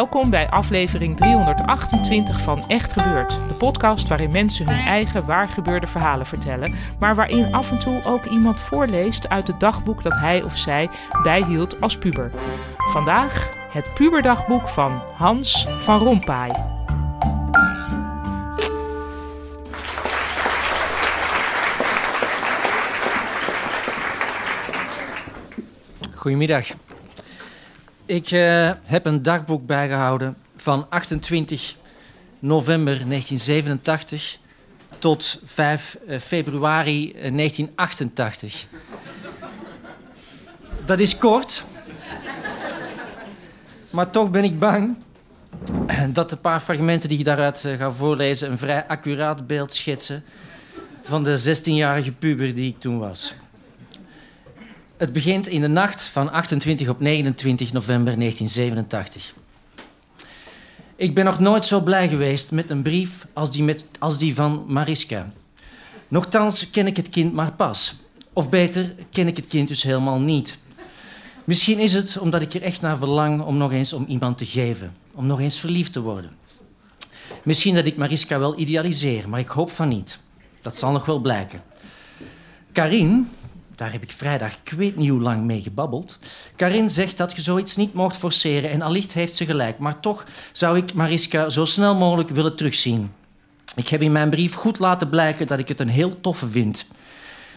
Welkom bij aflevering 328 van Echt Gebeurd. De podcast waarin mensen hun eigen waargebeurde verhalen vertellen, maar waarin af en toe ook iemand voorleest uit het dagboek dat hij of zij bijhield als puber. Vandaag het puberdagboek van Hans van Rompuy. Goedemiddag. Ik eh, heb een dagboek bijgehouden van 28 november 1987 tot 5 eh, februari eh, 1988. Dat is kort, maar toch ben ik bang dat de paar fragmenten die ik daaruit eh, ga voorlezen een vrij accuraat beeld schetsen van de 16-jarige puber die ik toen was. Het begint in de nacht van 28 op 29 november 1987. Ik ben nog nooit zo blij geweest met een brief als die, met, als die van Mariska. Nochtans ken ik het kind maar pas. Of beter, ken ik het kind dus helemaal niet. Misschien is het omdat ik er echt naar verlang om nog eens om iemand te geven. Om nog eens verliefd te worden. Misschien dat ik Mariska wel idealiseer, maar ik hoop van niet. Dat zal nog wel blijken. Karin, daar heb ik vrijdag ik weet niet hoe lang mee gebabbeld. Karin zegt dat je zoiets niet mocht forceren en allicht heeft ze gelijk. Maar toch zou ik Mariska zo snel mogelijk willen terugzien. Ik heb in mijn brief goed laten blijken dat ik het een heel toffe vind.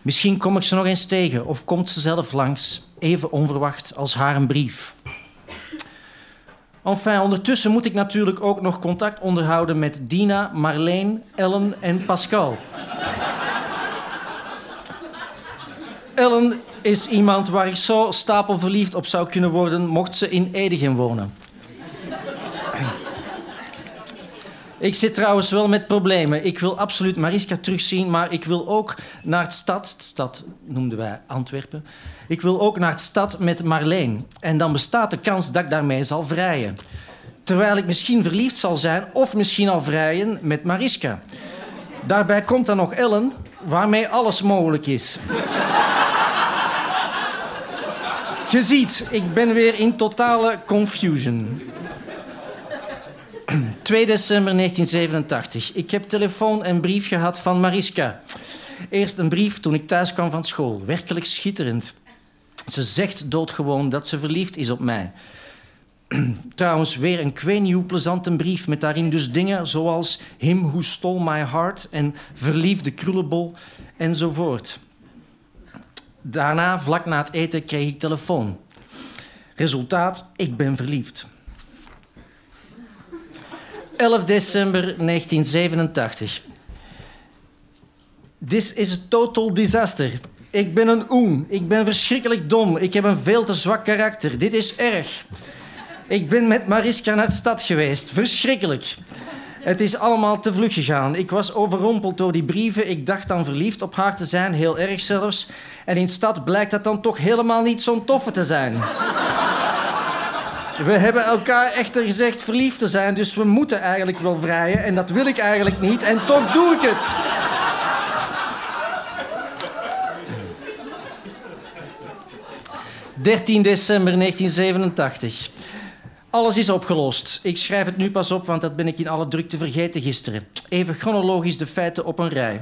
Misschien kom ik ze nog eens tegen of komt ze zelf langs, even onverwacht als haar een brief. Enfin, ondertussen moet ik natuurlijk ook nog contact onderhouden met Dina, Marleen, Ellen en Pascal. Ellen is iemand waar ik zo stapelverliefd op zou kunnen worden mocht ze in Edegem wonen. Ik zit trouwens wel met problemen. Ik wil absoluut Mariska terugzien, maar ik wil ook naar het stad. Het stad noemden wij Antwerpen. Ik wil ook naar het stad met Marleen. En dan bestaat de kans dat ik daarmee zal vrijen. Terwijl ik misschien verliefd zal zijn of misschien al vrijen met Mariska. Daarbij komt dan nog Ellen, waarmee alles mogelijk is. Je ziet, ik ben weer in totale confusion. 2 december 1987. Ik heb telefoon en brief gehad van Mariska. Eerst een brief toen ik thuis kwam van school. Werkelijk schitterend. Ze zegt doodgewoon dat ze verliefd is op mij. Trouwens, weer een kwenieuw plezante brief met daarin dus dingen zoals Him Who Stole My Heart en Verliefde Krullenbol enzovoort. Daarna, vlak na het eten, kreeg ik telefoon. Resultaat, ik ben verliefd. 11 december 1987. This is a total disaster. Ik ben een oen. Ik ben verschrikkelijk dom. Ik heb een veel te zwak karakter. Dit is erg. Ik ben met Mariska naar de stad geweest. Verschrikkelijk. Het is allemaal te vlug gegaan. Ik was overrompeld door die brieven. Ik dacht dan verliefd op haar te zijn, heel erg zelfs. En in stad blijkt dat dan toch helemaal niet zo'n toffe te zijn. We hebben elkaar echter gezegd verliefd te zijn, dus we moeten eigenlijk wel vrijen. En dat wil ik eigenlijk niet, en toch doe ik het. ...13 december 1987. Alles is opgelost. Ik schrijf het nu pas op, want dat ben ik in alle drukte vergeten gisteren. Even chronologisch de feiten op een rij.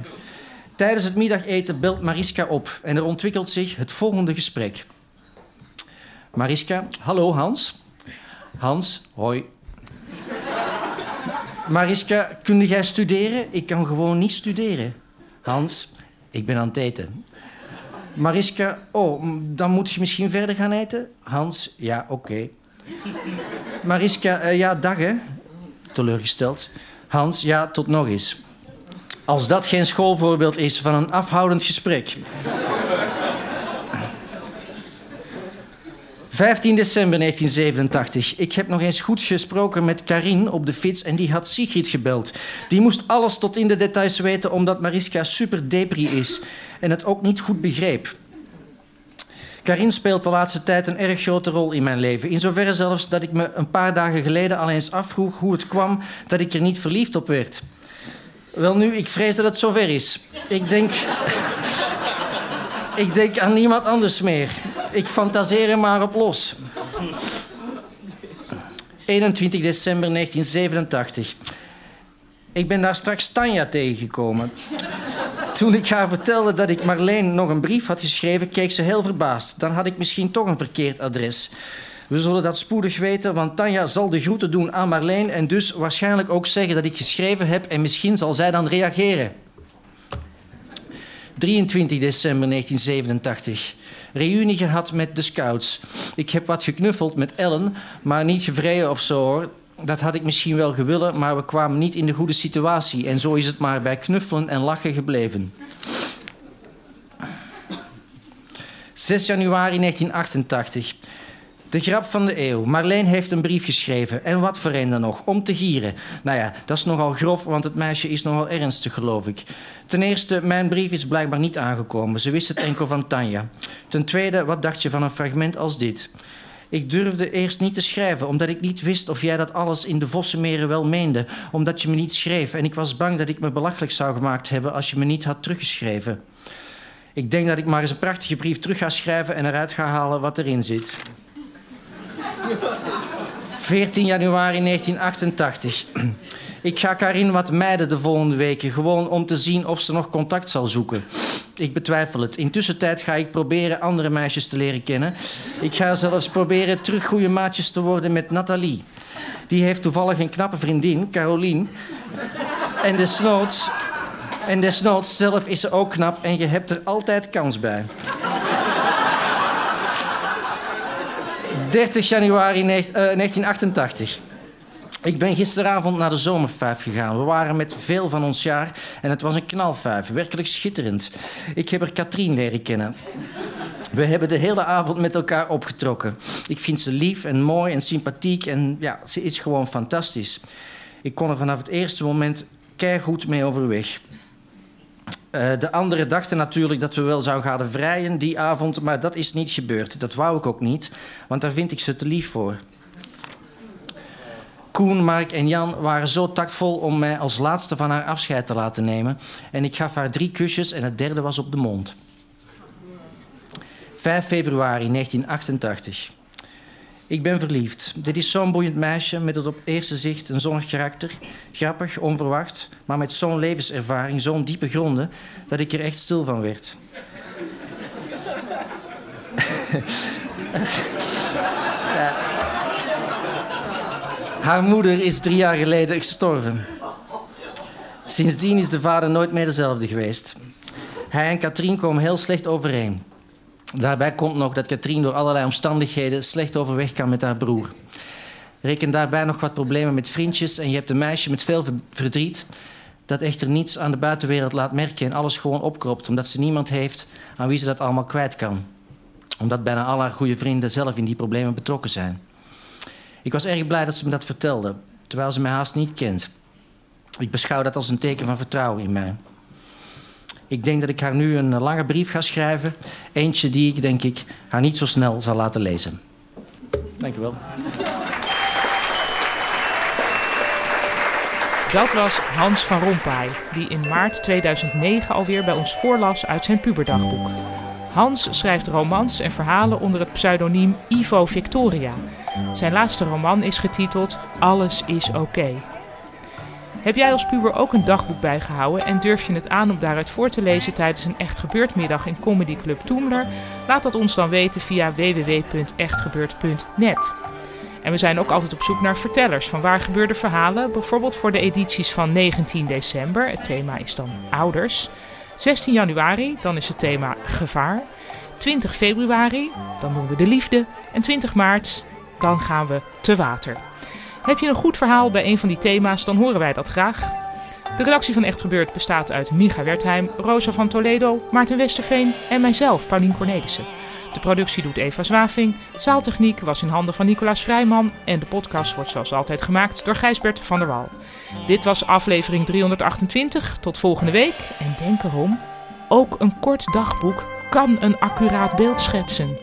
Tijdens het middageten belt Mariska op en er ontwikkelt zich het volgende gesprek. Mariska, hallo Hans. Hans, hoi. Mariska, kun jij studeren? Ik kan gewoon niet studeren. Hans, ik ben aan het eten. Mariska, oh, dan moet je misschien verder gaan eten? Hans, ja, oké. Mariska, uh, ja, dag hè. Teleurgesteld. Hans, ja, tot nog eens. Als dat geen schoolvoorbeeld is van een afhoudend gesprek. 15 december 1987. Ik heb nog eens goed gesproken met Karin op de fiets en die had Sigrid gebeld. Die moest alles tot in de details weten omdat Mariska super depri is en het ook niet goed begreep. Karin speelt de laatste tijd een erg grote rol in mijn leven. In zoverre zelfs dat ik me een paar dagen geleden al eens afvroeg hoe het kwam dat ik er niet verliefd op werd. Wel nu, ik vrees dat het zover is. Ik denk. ik denk aan niemand anders meer. Ik fantaseer er maar op los. 21 december 1987. Ik ben daar straks Tanja tegengekomen. Toen ik haar vertelde dat ik Marleen nog een brief had geschreven, keek ze heel verbaasd. Dan had ik misschien toch een verkeerd adres. We zullen dat spoedig weten, want Tanja zal de groeten doen aan Marleen en dus waarschijnlijk ook zeggen dat ik geschreven heb en misschien zal zij dan reageren. 23 december 1987. Reunie gehad met de scouts. Ik heb wat geknuffeld met Ellen, maar niet gevreden of zo hoor. Dat had ik misschien wel gewillen, maar we kwamen niet in de goede situatie. En zo is het maar bij knuffelen en lachen gebleven. 6 januari 1988. De grap van de eeuw. Marleen heeft een brief geschreven. En wat voor een dan nog? Om te gieren. Nou ja, dat is nogal grof, want het meisje is nogal ernstig, geloof ik. Ten eerste, mijn brief is blijkbaar niet aangekomen. Ze wist het enkel van Tanja. Ten tweede, wat dacht je van een fragment als dit? Ik durfde eerst niet te schrijven, omdat ik niet wist of jij dat alles in de Vossenmeren wel meende, omdat je me niet schreef. En ik was bang dat ik me belachelijk zou gemaakt hebben als je me niet had teruggeschreven. Ik denk dat ik maar eens een prachtige brief terug ga schrijven en eruit ga halen wat erin zit. 14 januari 1988. Ik ga Karin wat mijden de volgende weken, gewoon om te zien of ze nog contact zal zoeken. Ik betwijfel het. Intussen tijd ga ik proberen andere meisjes te leren kennen. Ik ga zelfs proberen terug goede maatjes te worden met Nathalie. Die heeft toevallig een knappe vriendin, Caroline. En desnoods, en desnoods zelf is ze ook knap en je hebt er altijd kans bij. 30 januari 1988. Eh, Ik ben gisteravond naar de zomervijf gegaan. We waren met veel van ons jaar en het was een knalvijf. Werkelijk schitterend. Ik heb er Katrien leren kennen. We hebben de hele avond met elkaar opgetrokken. Ik vind ze lief en mooi en sympathiek en ja, ze is gewoon fantastisch. Ik kon er vanaf het eerste moment keihard mee overweg. Uh, de anderen dachten natuurlijk dat we wel zouden gaan vrijen die avond, maar dat is niet gebeurd. Dat wou ik ook niet, want daar vind ik ze te lief voor. Koen, Mark en Jan waren zo tactvol om mij als laatste van haar afscheid te laten nemen. En ik gaf haar drie kusjes en het derde was op de mond. 5 februari 1988. Ik ben verliefd. Dit is zo'n boeiend meisje met het op eerste zicht een zonnig karakter. Grappig, onverwacht, maar met zo'n levenservaring, zo'n diepe gronden, dat ik er echt stil van werd. ja. Haar moeder is drie jaar geleden gestorven. Sindsdien is de vader nooit meer dezelfde geweest. Hij en Katrien komen heel slecht overeen. Daarbij komt nog dat Katrien door allerlei omstandigheden slecht overweg kan met haar broer. Reken daarbij nog wat problemen met vriendjes en je hebt een meisje met veel verdriet dat echter niets aan de buitenwereld laat merken en alles gewoon opkropt, omdat ze niemand heeft aan wie ze dat allemaal kwijt kan. Omdat bijna al haar goede vrienden zelf in die problemen betrokken zijn. Ik was erg blij dat ze me dat vertelde, terwijl ze mij haast niet kent. Ik beschouw dat als een teken van vertrouwen in mij. Ik denk dat ik haar nu een lange brief ga schrijven. Eentje die ik, denk ik, haar niet zo snel zal laten lezen. Dank u wel. Dat was Hans van Rompuy, die in maart 2009 alweer bij ons voorlas uit zijn puberdagboek. Hans schrijft romans en verhalen onder het pseudoniem Ivo Victoria. Zijn laatste roman is getiteld Alles is oké. Heb jij als puber ook een dagboek bijgehouden en durf je het aan om daaruit voor te lezen tijdens een Echt Gebeurd middag in Comedy Club Toemler? Laat dat ons dan weten via www.echtgebeurd.net. En we zijn ook altijd op zoek naar vertellers van waar gebeurde verhalen, bijvoorbeeld voor de edities van 19 december. Het thema is dan ouders. 16 januari, dan is het thema gevaar. 20 februari, dan doen we de liefde. En 20 maart, dan gaan we te water. Heb je een goed verhaal bij een van die thema's, dan horen wij dat graag. De redactie van Echt Gebeurd bestaat uit Micha Wertheim, Rosa van Toledo, Maarten Westerveen en mijzelf, Paulien Cornelissen. De productie doet Eva Zwaving, zaaltechniek was in handen van Nicolaas Vrijman en de podcast wordt zoals altijd gemaakt door Gijsbert van der Wal. Dit was aflevering 328. Tot volgende week en denk erom, ook een kort dagboek kan een accuraat beeld schetsen.